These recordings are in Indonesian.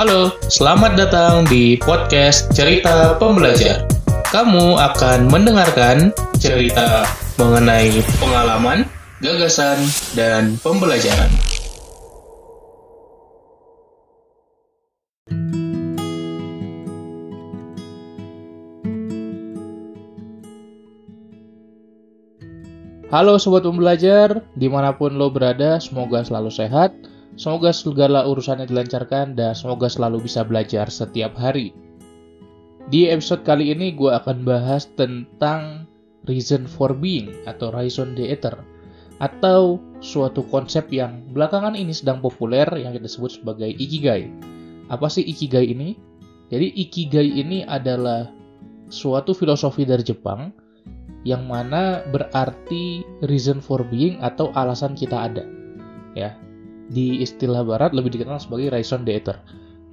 Halo, selamat datang di podcast Cerita Pembelajar. Kamu akan mendengarkan cerita mengenai pengalaman, gagasan, dan pembelajaran. Halo Sobat Pembelajar, di mana pun lo berada, semoga selalu sehat, semoga segala urusannya dilancarkan, dan semoga selalu bisa belajar setiap hari. Di episode kali ini gue akan bahas tentang reason for being atau raison d'etre atau suatu konsep yang belakangan ini sedang populer yang kita sebut sebagai ikigai. Apa sih ikigai ini? Jadi ikigai ini adalah suatu filosofi dari Jepang yang mana berarti reason for being atau alasan kita ada. Ya. Di istilah barat lebih dikenal sebagai raison d'etre.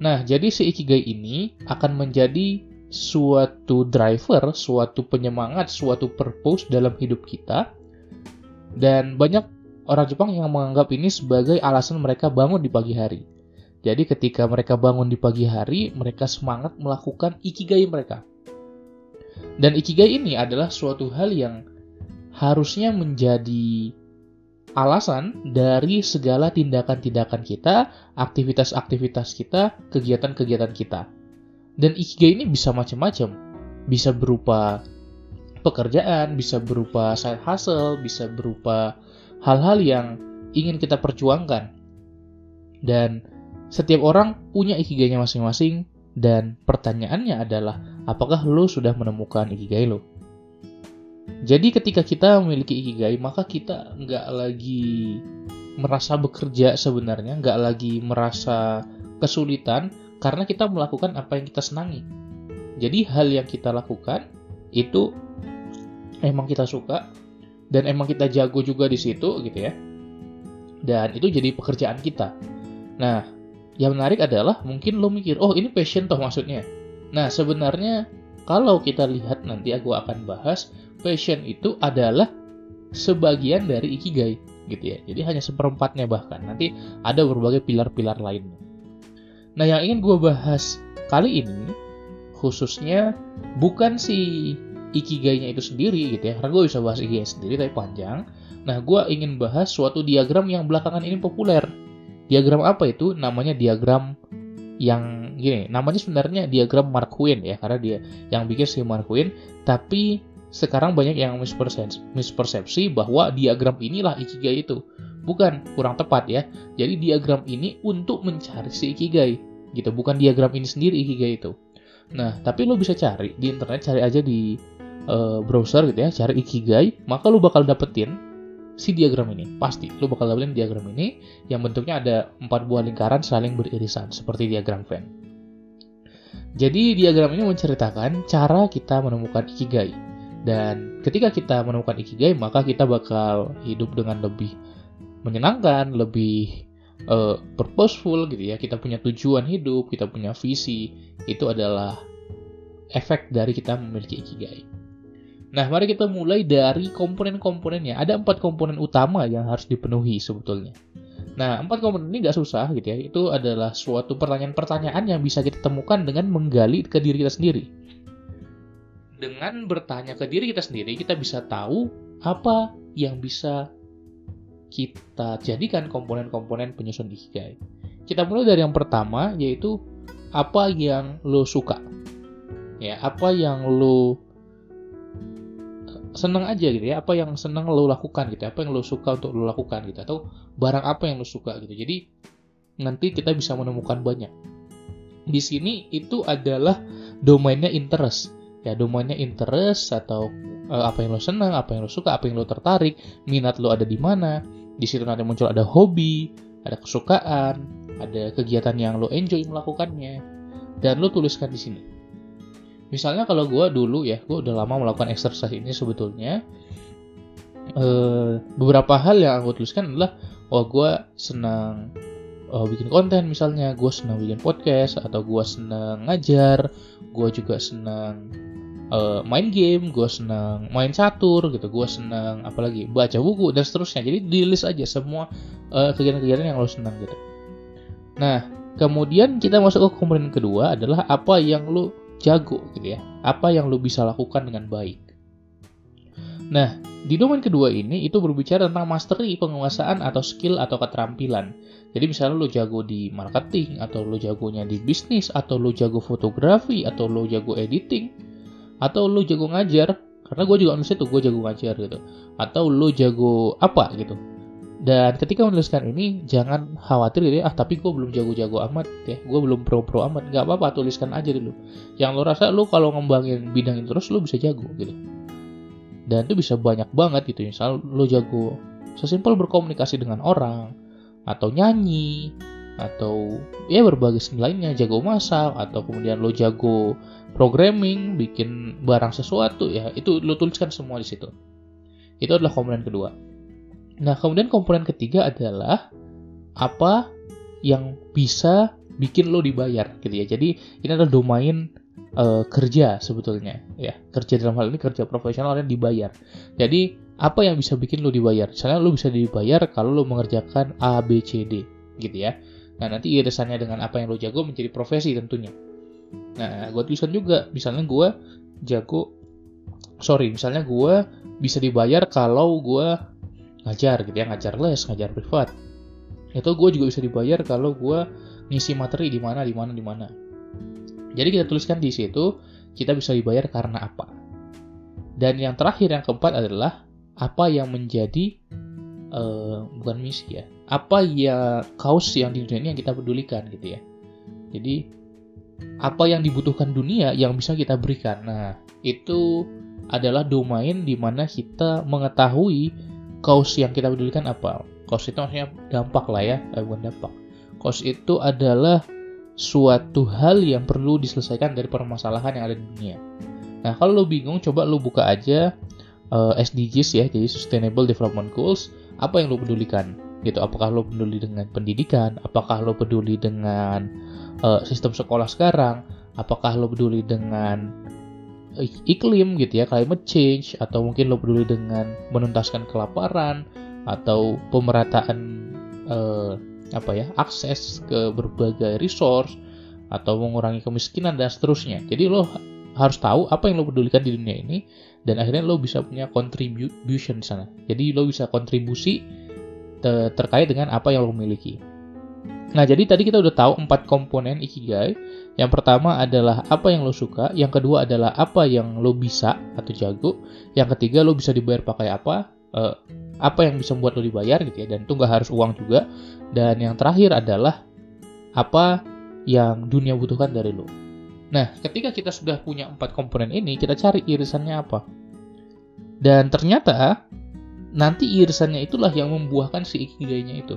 Nah, jadi si ikigai ini akan menjadi suatu driver, suatu penyemangat, suatu purpose dalam hidup kita. Dan banyak orang Jepang yang menganggap ini sebagai alasan mereka bangun di pagi hari. Jadi ketika mereka bangun di pagi hari, mereka semangat melakukan ikigai mereka. Dan ikigai ini adalah suatu hal yang harusnya menjadi alasan dari segala tindakan-tindakan kita, aktivitas-aktivitas kita, kegiatan-kegiatan kita. Dan ikigai ini bisa macam-macam. Bisa berupa pekerjaan, bisa berupa side hustle, bisa berupa hal-hal yang ingin kita perjuangkan. Dan setiap orang punya ikigainya masing-masing dan pertanyaannya adalah apakah lo sudah menemukan ikigai lo? Jadi ketika kita memiliki ikigai, maka kita nggak lagi merasa bekerja sebenarnya, nggak lagi merasa kesulitan karena kita melakukan apa yang kita senangi. Jadi hal yang kita lakukan itu emang kita suka dan emang kita jago juga di situ gitu ya. Dan itu jadi pekerjaan kita. Nah, yang menarik adalah mungkin lo mikir, oh ini passion toh maksudnya. Nah, sebenarnya kalau kita lihat nanti aku akan bahas, passion itu adalah sebagian dari ikigai gitu ya. Jadi hanya seperempatnya bahkan. Nanti ada berbagai pilar-pilar lainnya. Nah, yang ingin gue bahas kali ini khususnya bukan si ikigainya itu sendiri gitu ya. Karena gue bisa bahas ikigai sendiri tapi panjang. Nah, gue ingin bahas suatu diagram yang belakangan ini populer. Diagram apa itu? Namanya diagram yang gini, namanya sebenarnya diagram Marquin ya, karena dia yang bikin si Marquin, tapi sekarang banyak yang mispersepsi, bahwa diagram inilah ikigai itu. Bukan, kurang tepat ya. Jadi diagram ini untuk mencari si ikigai, gitu. Bukan diagram ini sendiri ikigai itu. Nah, tapi lo bisa cari di internet, cari aja di uh, browser gitu ya, cari ikigai, maka lo bakal dapetin si diagram ini pasti lo bakal dapetin diagram ini yang bentuknya ada empat buah lingkaran saling beririsan seperti diagram Venn. Jadi diagram ini menceritakan cara kita menemukan ikigai dan ketika kita menemukan ikigai maka kita bakal hidup dengan lebih menyenangkan, lebih uh, purposeful gitu ya. Kita punya tujuan hidup, kita punya visi. Itu adalah efek dari kita memiliki ikigai. Nah, mari kita mulai dari komponen-komponennya. Ada empat komponen utama yang harus dipenuhi sebetulnya. Nah, empat komponen ini nggak susah gitu ya. Itu adalah suatu pertanyaan-pertanyaan yang bisa kita temukan dengan menggali ke diri kita sendiri. Dengan bertanya ke diri kita sendiri, kita bisa tahu apa yang bisa kita jadikan komponen-komponen penyusun ikigai. Kita mulai dari yang pertama, yaitu apa yang lo suka. Ya, apa yang lo seneng aja gitu ya. Apa yang seneng lo lakukan gitu apa yang lo suka untuk lo lakukan gitu. Atau barang apa yang lo suka gitu. Jadi nanti kita bisa menemukan banyak. Di sini itu adalah domainnya interest. Ya domainnya interest atau uh, apa yang lo senang apa yang lo suka apa yang lo tertarik minat lo ada di mana. Di situ nanti muncul ada hobi ada kesukaan ada kegiatan yang lo enjoy melakukannya. Dan lo tuliskan di sini misalnya kalau gue dulu ya gue udah lama melakukan exercise ini sebetulnya uh, beberapa hal yang aku tuliskan adalah oh gue senang uh, bikin konten misalnya gue senang bikin podcast atau gue senang ngajar gue juga senang uh, main game gue senang main catur gitu gue senang apalagi baca buku dan seterusnya. Jadi di list aja semua kegiatan-kegiatan uh, yang lo senang gitu. Nah kemudian kita masuk ke komponen kedua adalah apa yang lo jago gitu ya. Apa yang lo bisa lakukan dengan baik. Nah di domain kedua ini itu berbicara tentang mastery penguasaan atau skill atau keterampilan. Jadi misalnya lo jago di marketing atau lo jagonya di bisnis atau lo jago fotografi atau lo jago editing atau lo jago ngajar karena gue juga nulis itu gue jago ngajar gitu. Atau lo jago apa gitu dan ketika menuliskan ini jangan khawatir gitu ya, ah tapi gue belum jago-jago amat ya, gue belum pro-pro amat, nggak apa-apa tuliskan aja dulu. Yang lo rasa lo kalau ngembangin bidang itu terus lo bisa jago gitu. Dan itu bisa banyak banget gitu, misal lo jago sesimpel berkomunikasi dengan orang, atau nyanyi, atau ya berbagai lainnya, jago masak, atau kemudian lo jago programming, bikin barang sesuatu ya, itu lo tuliskan semua di situ. Itu adalah komponen kedua. Nah, kemudian komponen ketiga adalah apa yang bisa bikin lo dibayar gitu ya. Jadi ini adalah domain uh, kerja sebetulnya ya. Kerja dalam hal ini kerja profesional yang dibayar. Jadi apa yang bisa bikin lo dibayar? Misalnya lo bisa dibayar kalau lo mengerjakan A, B, C, D gitu ya. Nah nanti irisannya dengan apa yang lo jago menjadi profesi tentunya. Nah gue tuliskan juga, misalnya gue jago, sorry, misalnya gue bisa dibayar kalau gue ngajar gitu ya ngajar les ngajar privat. Itu gue juga bisa dibayar kalau gue ngisi materi di mana di mana di mana. Jadi kita tuliskan di situ kita bisa dibayar karena apa. Dan yang terakhir yang keempat adalah apa yang menjadi uh, bukan misi ya apa ya kaos yang di dunia ini yang kita pedulikan gitu ya. Jadi apa yang dibutuhkan dunia yang bisa kita berikan. Nah itu adalah domain di mana kita mengetahui cause yang kita pedulikan apa? Cause itu maksudnya dampak lah ya, eh, bukan dampak. Cause itu adalah suatu hal yang perlu diselesaikan dari permasalahan yang ada di dunia. Nah, kalau lo bingung, coba lo buka aja uh, eh, SDGs ya, jadi Sustainable Development Goals. Apa yang lo pedulikan? Gitu, apakah lo peduli dengan pendidikan? Apakah lo peduli dengan uh, sistem sekolah sekarang? Apakah lo peduli dengan iklim gitu ya, climate change atau mungkin lo peduli dengan menuntaskan kelaparan atau pemerataan eh, apa ya, akses ke berbagai resource atau mengurangi kemiskinan dan seterusnya. Jadi lo harus tahu apa yang lo pedulikan di dunia ini dan akhirnya lo bisa punya contribution di sana. Jadi lo bisa kontribusi te terkait dengan apa yang lo miliki. Nah, jadi tadi kita udah tahu empat komponen ikigai. Yang pertama adalah apa yang lo suka, yang kedua adalah apa yang lo bisa atau jago, yang ketiga lo bisa dibayar pakai apa, uh, apa yang bisa membuat lo dibayar gitu ya, dan itu nggak harus uang juga. Dan yang terakhir adalah apa yang dunia butuhkan dari lo. Nah, ketika kita sudah punya empat komponen ini, kita cari irisannya apa. Dan ternyata nanti irisannya itulah yang membuahkan si ikigainya itu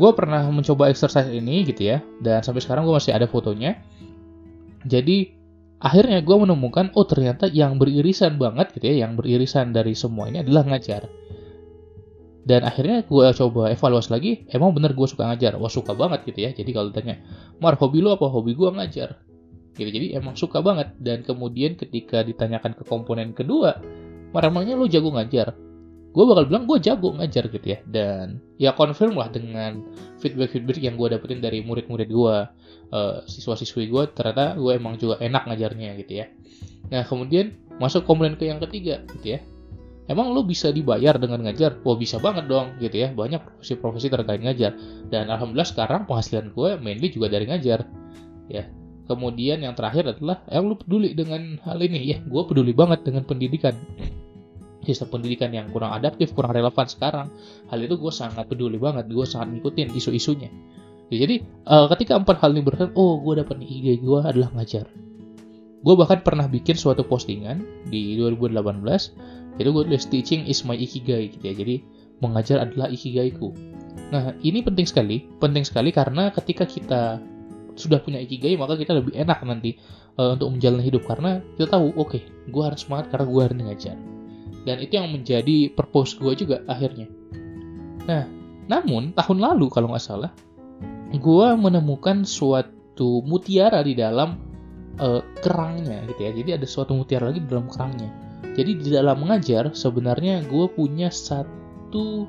gue pernah mencoba exercise ini gitu ya dan sampai sekarang gue masih ada fotonya. Jadi akhirnya gue menemukan oh ternyata yang beririsan banget gitu ya yang beririsan dari semua ini adalah ngajar. Dan akhirnya gue coba evaluasi lagi emang bener gue suka ngajar? Wah suka banget gitu ya. Jadi kalau tanya mar hobi lu apa? Hobi gue ngajar. Gitu jadi emang suka banget. Dan kemudian ketika ditanyakan ke komponen kedua mar emangnya lu jago ngajar gue bakal bilang gue jago ngajar gitu ya. Dan ya confirm lah dengan feedback feedback yang gue dapetin dari murid-murid gue uh, siswa-siswi gue ternyata gue emang juga enak ngajarnya gitu ya. Nah kemudian masuk komponen ke yang ketiga gitu ya. Emang lo bisa dibayar dengan ngajar? Wah bisa banget dong gitu ya. Banyak profesi-profesi terkait ngajar. Dan alhamdulillah sekarang penghasilan gue mainly juga dari ngajar. Ya kemudian yang terakhir adalah yang lo peduli dengan hal ini? Ya gue peduli banget dengan pendidikan sistem pendidikan yang kurang adaptif, kurang relevan sekarang. Hal itu gue sangat peduli banget, gue sangat ngikutin isu-isunya. Ya, jadi uh, ketika empat hal ini berkaitan, oh gue dapat ide gue adalah ngajar. Gue bahkan pernah bikin suatu postingan di 2018, itu gue tulis teaching is my ikigai gitu ya. Jadi mengajar adalah ikigaiku. Nah ini penting sekali, penting sekali karena ketika kita sudah punya ikigai maka kita lebih enak nanti uh, untuk menjalani hidup karena kita tahu oke okay, gue harus semangat karena gue harus ngajar dan itu yang menjadi purpose gue juga akhirnya. Nah namun tahun lalu kalau nggak salah gue menemukan suatu mutiara di dalam uh, kerangnya gitu ya. Jadi ada suatu mutiara lagi di dalam kerangnya. Jadi di dalam mengajar sebenarnya gue punya satu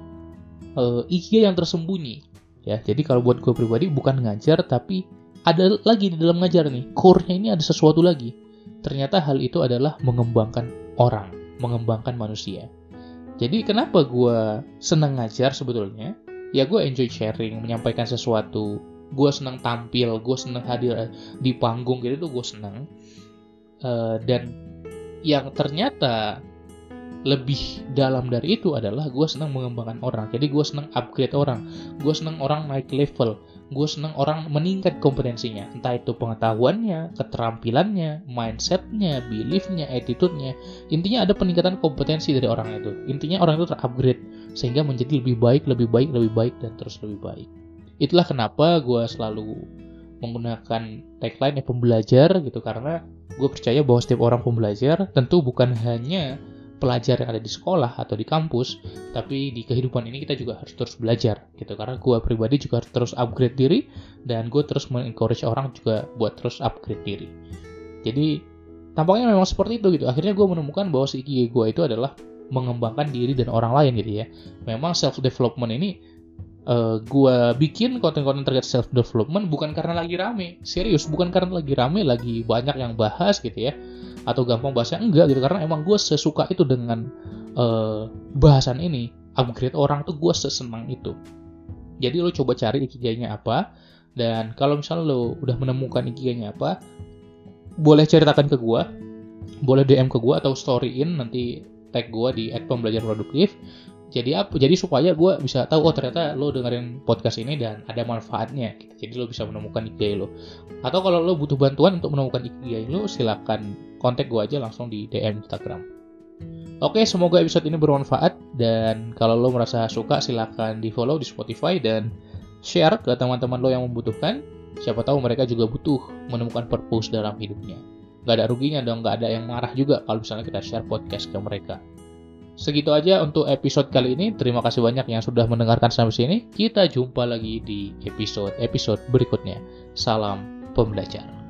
uh, ikigai yang tersembunyi ya. Jadi kalau buat gue pribadi bukan ngajar tapi ada lagi di dalam ngajar nih. Core-nya ini ada sesuatu lagi. Ternyata hal itu adalah mengembangkan orang mengembangkan manusia. Jadi kenapa gue senang ngajar sebetulnya? Ya gue enjoy sharing menyampaikan sesuatu. Gue senang tampil gue senang hadir di panggung gitu tuh gue senang uh, dan yang ternyata lebih dalam dari itu adalah gue senang mengembangkan orang. Jadi gue senang upgrade orang. Gue senang orang naik level gue senang orang meningkat kompetensinya. Entah itu pengetahuannya keterampilannya mindsetnya beliefnya attitude-nya. Intinya ada peningkatan kompetensi dari orang itu. Intinya orang itu terupgrade sehingga menjadi lebih baik lebih baik lebih baik dan terus lebih baik. Itulah kenapa gue selalu menggunakan tagline pembelajar gitu karena gue percaya bahwa setiap orang pembelajar tentu bukan hanya pelajar yang ada di sekolah atau di kampus, tapi di kehidupan ini kita juga harus terus belajar gitu. Karena gue pribadi juga harus terus upgrade diri dan gue terus mengencourage orang juga buat terus upgrade diri. Jadi tampaknya memang seperti itu gitu. Akhirnya gue menemukan bahwa si ikigai gue itu adalah mengembangkan diri dan orang lain gitu ya. Memang self development ini uh, gue bikin konten-konten terkait self development bukan karena lagi rame, serius bukan karena lagi rame, lagi banyak yang bahas gitu ya. Atau gampang bahasnya enggak gitu. Karena emang gue sesuka itu dengan uh, bahasan ini. Upgrade orang tuh gue sesenang itu. Jadi lo coba cari ikigainya apa. Dan kalau misalnya lo udah menemukan ikigainya apa boleh ceritakan ke gue boleh DM ke gue atau storyin nanti tag gue di @pembelajarproduktif jadi apa jadi supaya gue bisa tahu oh ternyata lo dengerin podcast ini dan ada manfaatnya gitu. jadi lo bisa menemukan ikigai lo atau kalau lo butuh bantuan untuk menemukan ikigai lo silakan kontak gue aja langsung di DM Instagram oke semoga episode ini bermanfaat dan kalau lo merasa suka silakan di follow di Spotify dan share ke teman-teman lo yang membutuhkan siapa tahu mereka juga butuh menemukan purpose dalam hidupnya Gak ada ruginya dong, gak ada yang marah juga kalau misalnya kita share podcast ke mereka. Segitu aja untuk episode kali ini. Terima kasih banyak yang sudah mendengarkan sampai sini. Kita jumpa lagi di episode-episode berikutnya. Salam pembelajar.